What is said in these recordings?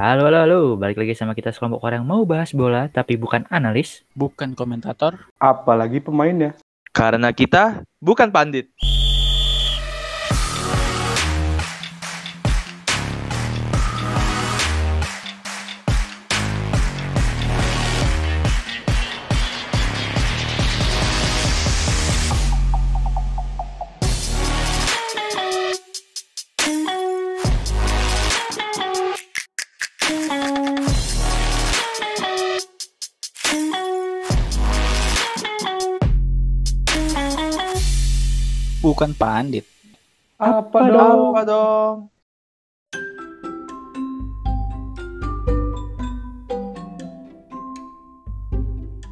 Halo, halo, halo. Balik lagi sama kita sekelompok orang yang mau bahas bola, tapi bukan analis. bukan komentator. Apalagi pemainnya. Karena kita bukan pandit. Bukan pandit. Apa, dong? Apa dong?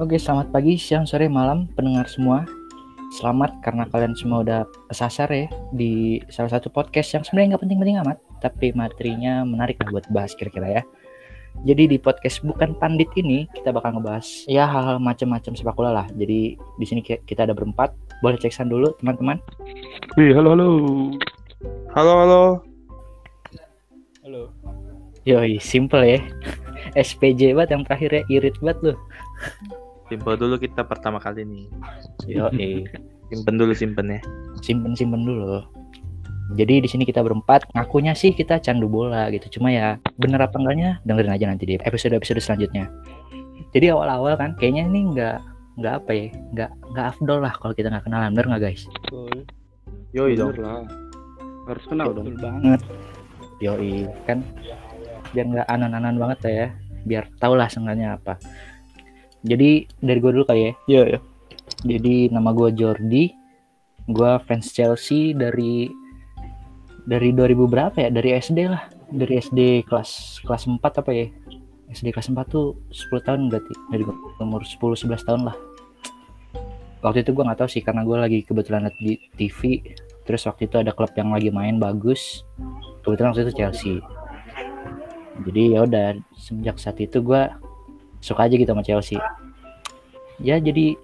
Oke, selamat pagi, siang, sore, malam, pendengar semua. Selamat karena kalian semua udah kesasar ya di salah satu podcast yang sebenarnya nggak penting-penting amat, tapi materinya menarik lah buat bahas kira-kira ya. Jadi di podcast bukan pandit ini kita bakal ngebahas ya hal-hal macam-macam sepak bola lah. Jadi di sini ki- kita ada berempat. Boleh cek sound dulu teman-teman. Wih, halo, halo. Halo, halo. Halo. Yoi, simple ya. SPJ banget yang terakhir ya, irit banget loh. Simpen dulu kita pertama kali nih. Yoi. Simpen dulu simpennya. simpen simpen dulu jadi di sini kita berempat ngakunya sih kita candu bola gitu cuma ya bener apa enggaknya dengerin aja nanti di episode episode selanjutnya jadi awal awal kan kayaknya ini nggak nggak apa ya nggak nggak afdol lah kalau kita nggak kenalan bener nggak guys Betul. Yoi dong. Lah. Harus kenal dong. Betul banget. yoi kan biar nggak anan-anan banget ya biar tau lah seenggaknya apa jadi dari gue dulu kali ya Iya, ya. Jadi nama gue Jordi, gue fans Chelsea dari dari 2000 berapa ya? Dari SD lah, dari SD kelas kelas 4 apa ya? SD kelas 4 tuh 10 tahun berarti dari umur 10 11 tahun lah. Waktu itu gue nggak tahu sih karena gue lagi kebetulan liat di TV. Terus waktu itu ada klub yang lagi main bagus. Kebetulan waktu itu Chelsea. Jadi ya udah semenjak saat itu gue suka aja gitu sama Chelsea. Ya jadi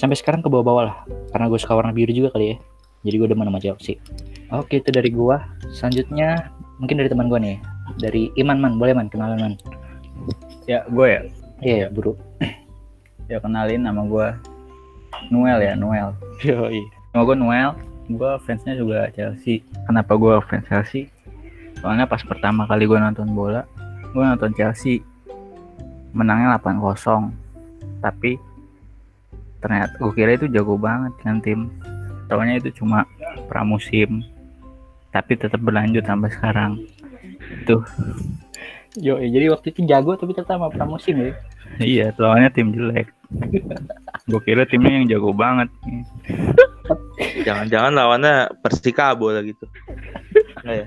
sampai sekarang ke bawah-bawah lah karena gue suka warna biru juga kali ya jadi gue demen sama Chelsea oke itu dari gua selanjutnya mungkin dari teman gue nih dari Iman man boleh man kenalan man Ya, gue ya. iya ya buru Ya kenalin nama gue Noel ya, Noel. yoi Nama gue Noel. Gue fansnya juga Chelsea. Kenapa gue fans Chelsea? Soalnya pas pertama kali gue nonton bola, gue nonton Chelsea menangnya 8-0. Tapi ternyata gue kira itu jago banget kan tim. Taunya itu cuma pramusim. Tapi tetap berlanjut sampai sekarang. Itu yoi jadi waktu itu jago tapi ternyata sama pramusim ya Iya, lawannya tim jelek. Gue kira timnya yang jago banget. Jangan-jangan lawannya Persikabo lah gitu. Nggak ya?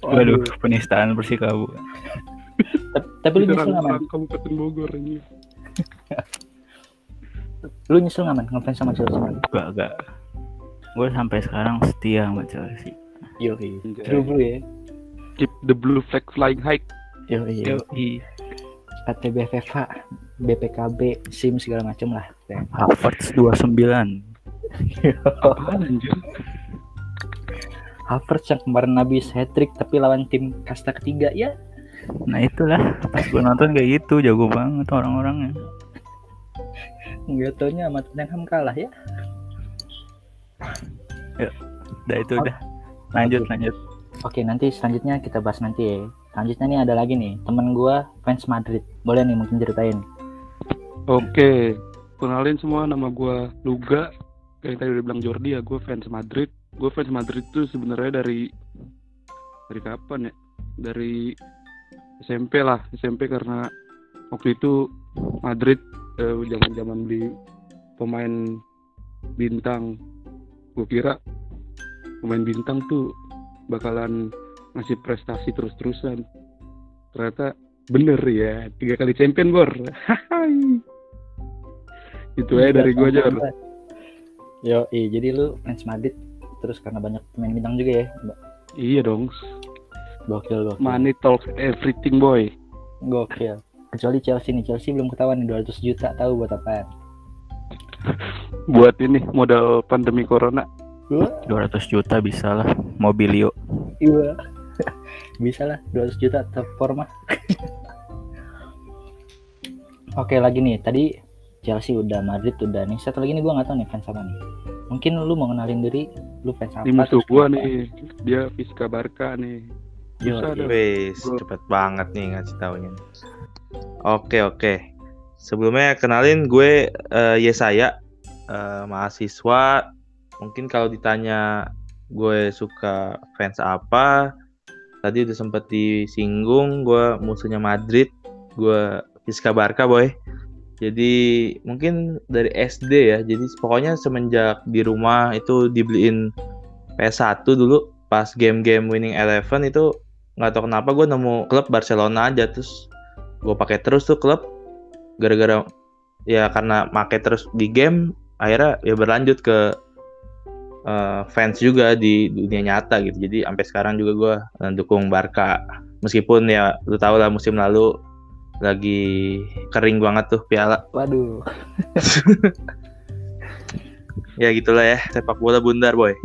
Waduh, penistaan Persikabo. Tapi- lu nyesel nggak man Kabupaten Bogor ini. lu nyesel nggak man ngefans sama Chelsea man Gak, gak. Gue sampai sekarang setia sama Chelsea. yoi true blue ya Keep the blue flag flying high. Yoi Yoi. KTBFFH BPKB SIM segala macem lah Ya. Havertz 29. Apaan anjir? Havertz yang kemarin habis hat trick tapi lawan tim kasta ketiga ya Nah itulah, pas gue nonton kayak gitu, jago banget orang-orangnya. nggak taunya sama Tottenham kalah ya Udah itu udah. Lanjut, lanjut. Oke, nanti selanjutnya kita bahas nanti ya. Selanjutnya nih ada lagi nih, temen gua fans Madrid. Boleh nih mungkin ceritain. Oke. Kenalin semua nama gua Luga. Kayak tadi udah bilang Jordi ya, gue fans Madrid. Gue fans Madrid tuh sebenarnya dari dari kapan ya? Dari SMP lah, SMP karena waktu itu Madrid eh, zaman-zaman beli pemain bintang. Gue kira pemain bintang tuh bakalan ngasih prestasi terus-terusan. Ternyata bener ya, tiga kali champion bor. Itu aja dari gue aja. Yo, iya, jadi lu fans Madrid terus karena banyak pemain bintang juga ya. Iya dong. Gokil, gokil. Money talks everything boy. Gokil. Kecuali Chelsea nih, Chelsea belum ketahuan nih 200 juta tahu buat apaan. Buat ini modal pandemi corona. Gua 200 juta bisa lah, mobilio. iya. Bisa lah 200 juta top forma oke lagi nih tadi Chelsea udah Madrid udah nih satu lagi nih gue nggak tahu nih fans apa nih mungkin lu mau kenalin diri lu fans apa Ini musuh kenapa? nih. Dia Fiska Barca nih. Yo. Wes, cepet banget nih ngasih taunya. Oke, oke. Sebelumnya kenalin gue eh, Yesaya, eh, mahasiswa. Mungkin kalau ditanya gue suka fans apa, tadi udah sempet disinggung gue musuhnya Madrid, gue Fiska Barca boy. Jadi mungkin dari SD ya. Jadi pokoknya semenjak di rumah itu dibeliin PS1 dulu pas game-game Winning Eleven itu nggak tahu kenapa gue nemu klub Barcelona aja terus gue pakai terus tuh klub gara-gara ya karena make terus di game akhirnya ya berlanjut ke eh, fans juga di dunia nyata gitu. Jadi sampai sekarang juga gue dukung Barca. Meskipun ya lu tau lah musim lalu lagi kering banget tuh piala. Waduh. Ya gitulah ya sepak bola bundar boy.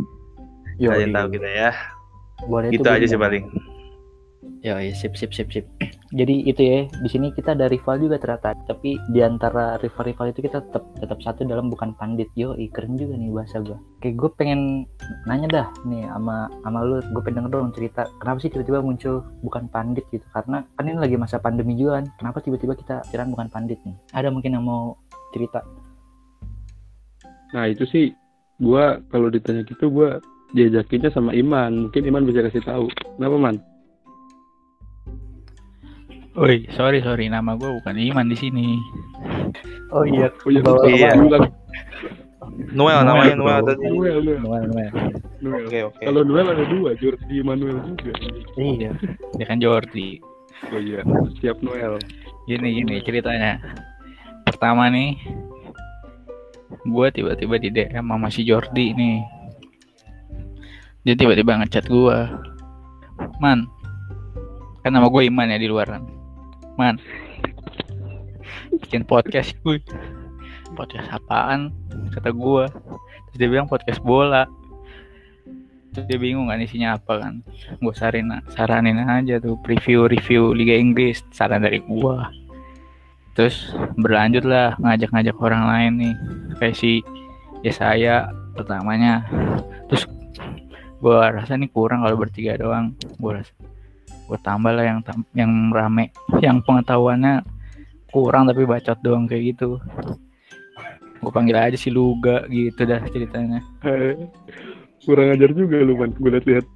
Yo, kalian tahu kita ya. Boleh gitu aja sih paling Ya, ya, sip, sip, sip, sip. Jadi itu ya, di sini kita ada rival juga ternyata. Tapi di antara rival-rival itu kita tetap tetap satu dalam bukan pandit. Yo, keren juga nih bahasa gue. Kayak gue pengen nanya dah nih sama sama lu, gue pengen denger dong cerita. Kenapa sih tiba-tiba muncul bukan pandit gitu? Karena kan ini lagi masa pandemi juga kan. Kenapa tiba-tiba kita pikiran bukan pandit nih? Ada mungkin yang mau cerita? Nah itu sih gua kalau ditanya gitu gua diajakinnya sama Iman. Mungkin Iman bisa kasih tahu. Kenapa Man? Woi, sorry sorry, nama gue bukan Iman di sini. Oh iya, iya, Bawa- lupa. Iya. Noel Noel, namanya. Noel tadi Noel, Noel, Noel, Noel. Noel. oke oke Kalau Noel ada dua, Jordi Manuel juga. Iya. Dia kan Jordi. Oh iya, siap Noel. Gini gini ceritanya. Pertama nih, gue tiba-tiba di DM sama si Jordi nih. Dia tiba-tiba ngechat gue, man, kan nama gue Iman ya di luaran, man, bikin podcast gue, podcast apaan? Kata gue, terus dia bilang podcast bola. Terus dia bingung kan isinya apa kan. Gue saranin saranin aja tuh preview review Liga Inggris. Saran dari gua. Terus berlanjut lah ngajak-ngajak orang lain nih. Kayak si ya saya pertamanya. Terus gua rasa nih kurang kalau bertiga doang. Gua rasa gua tambah lah yang yang rame yang pengetahuannya kurang tapi bacot doang kayak gitu gue panggil aja si Luga gitu dah ceritanya Kurang ajar juga lu Man, gue liat-liat.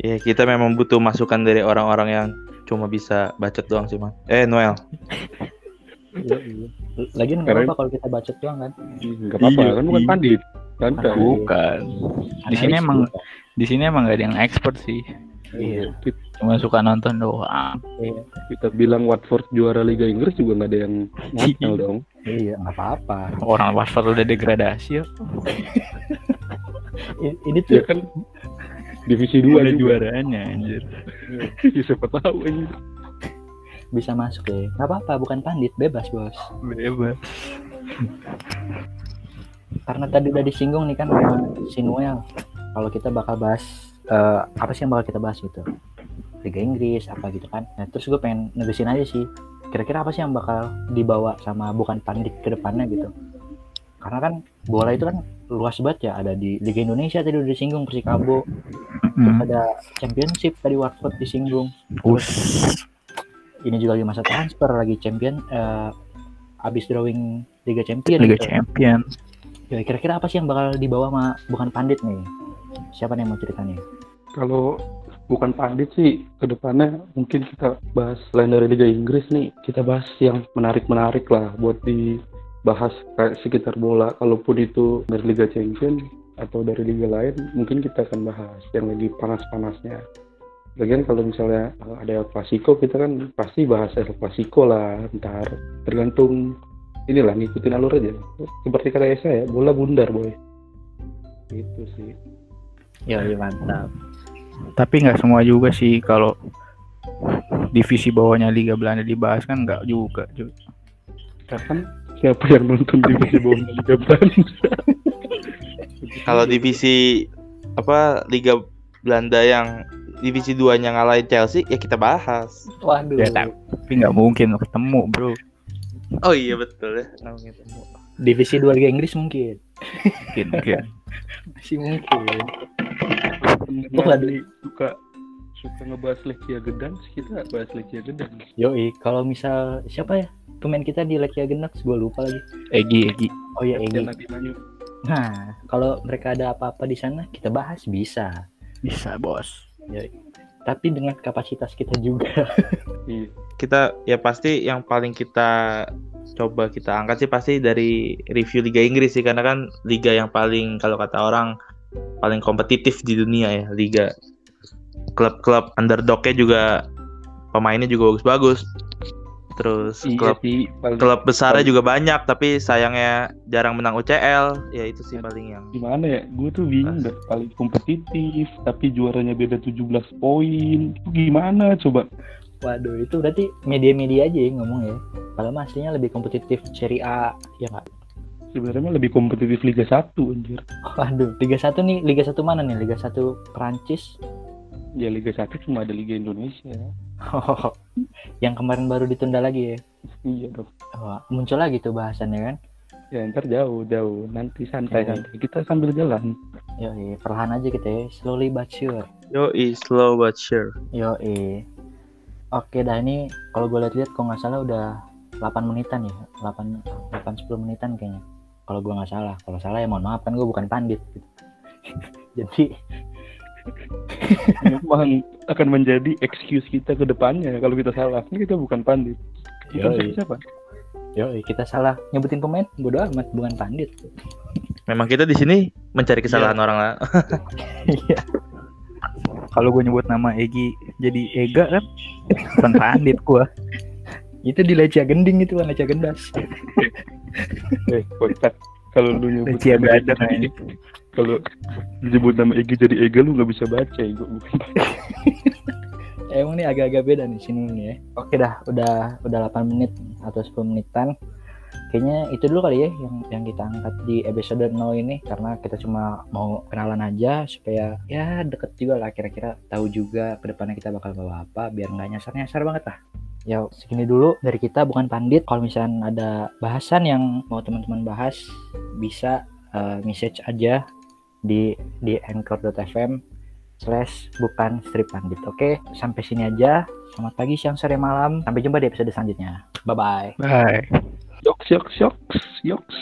Ya kita memang butuh masukan dari orang-orang yang cuma bisa bacot doang sih man. Eh Noel. Iya, iya. Lagian nggak apa-apa kalau kita bacot doang kan. Enggak apa-apa, Iya, kan bukan pandit. Santai. bukan di sini emang di sini emang gak ada yang expert sih Iya. Kita, cuma suka nonton doang Iya, kita bilang Watford juara Liga Inggris juga nggak ada yang ngapel dong. iya nggak apa-apa. orang Watford udah degradasi ya Ini Ya tuh kan divisi 2 udah juga. juaranya anjir Ya, siapa tahu ini. bisa masuk ya. Nggak apa-apa, bukan pandit, bebas bos. bebas Karena tadi udah disinggung nih kan sama si Noel. Kalau kita bakal bahas eh, apa sih yang bakal kita bahas gitu? Liga Inggris apa gitu kan. Nah, terus gue pengen negesin aja sih. Kira-kira apa sih yang bakal dibawa sama bukan pandit ke depannya gitu? Karena kan bola itu kan luas banget ya. Ada di Liga Indonesia tadi udah disinggung Persikabo, Hmm. ada Championship tadi Watford disinggung. Us. ini juga lagi masa transfer lagi champion eh abis drawing Liga Champion Liga gitu. Champion Ya, kira-kira apa sih yang bakal dibawa sama bukan pandit nih siapa nih yang mau ceritanya Kalau bukan pandit sih ke depannya mungkin kita bahas selain dari Liga Inggris nih. Kita bahas yang menarik-menarik lah buat dibahas kayak sekitar bola. Kalaupun itu dari Liga Champion atau dari liga lain mungkin kita akan bahas yang lagi panas-panasnya. Lagian kalau misalnya eh, ada El Clasico kita kan pasti bahas El Clasico lah ntar tergantung inilah ngikutin alur aja. Seperti kata Esa ya bola bundar boy. Itu sih. Ya mantap tapi nggak semua juga sih kalau divisi bawahnya Liga Belanda dibahas kan nggak juga cuy. kan siapa yang nonton divisi bawah Liga Belanda Kalau divisi apa Liga Belanda yang divisi 2-nya ngalahin Chelsea ya kita bahas. Waduh. Ya, tapi nggak mungkin ketemu bro Oh iya betul ya. Namanya ketemu. Divisi 2 Liga Inggris mungkin. mungkin mungkin Masih mungkin. Waduh. suka suka ngebahas Lechia Gedans kita bahas Lechia Gedans Yoi, kalau misal siapa ya? Pemain kita di Lekia Genex, gue lupa lagi. Egi Egi Oh iya, Egi. Nah, kalau mereka ada apa-apa di sana, kita bahas bisa. bisa bos Tapi dengan kapasitas kita juga. iya Kita ya pasti yang paling kita coba kita angkat sih pasti dari review Liga Inggris sih karena kan liga yang paling kalau kata orang paling kompetitif di dunia ya liga. Klub-klub underdognya juga pemainnya juga bagus-bagus. Terus iya klub sih paling klub besarnya paling- juga banyak tapi sayangnya jarang menang UCL ya itu sih paling yang gimana ya gue tuh bingung dah paling kompetitif tapi juaranya beda 17 poin itu gimana coba Waduh, itu berarti media-media aja yang ngomong ya. Kalau mah aslinya lebih kompetitif Serie A, ya nggak? Sebenarnya lebih kompetitif Liga 1 anjir Waduh, Liga 1 nih, Liga 1 mana nih? Liga 1 Prancis? ya Liga 1 cuma ada Liga Indonesia Oh, yang kemarin baru ditunda lagi ya. iya dong Wah, muncul lagi tuh bahasannya kan. ya ntar jauh jauh nanti santai Iya. santai kita sambil jalan Yoi, perlahan aja kita ya, slowly but sure. yo slow but sure Yoi. Oke dah ini kalau gue lihat-lihat kalau nggak salah udah 8 menitan ya, 8 8 10 menitan kayaknya. Kalau gue nggak salah, kalau salah ya mohon maaf kan gue bukan pandit. Gitu. Jadi memang akan menjadi excuse kita ke depannya kalau kita salah ini kita bukan pandit kita Yoi. siapa Yoi, kita salah nyebutin pemain, bodo amat, bukan pandit. memang kita di sini mencari kesalahan orang lah Iya. kalau gue nyebut nama Egi jadi Ega kan bukan pandit gue itu di Lecia Gending itu kan Lecia Gendas. Eh kocak kalau lu nyebut Lecia nama ini. kalau disebut nama Egi jadi Ega lu nggak bisa baca ya Emang nih agak-agak beda nih sini nih ya. Oke dah, udah udah 8 menit atau 10 menitan. Kayaknya itu dulu kali ya yang yang kita angkat di episode 0 ini karena kita cuma mau kenalan aja supaya ya deket juga lah kira-kira tahu juga ke depannya kita bakal bawa apa biar nggak nyasar-nyasar banget lah. Ya segini dulu dari kita bukan pandit. Kalau misalnya ada bahasan yang mau teman-teman bahas bisa eh, message aja di di anchor.fm slash bukan strip pandit. Oke, sampai sini aja. Selamat pagi, siang, sore, malam. Sampai jumpa di episode selanjutnya. Bye bye. bye yoks yoks yoks yoks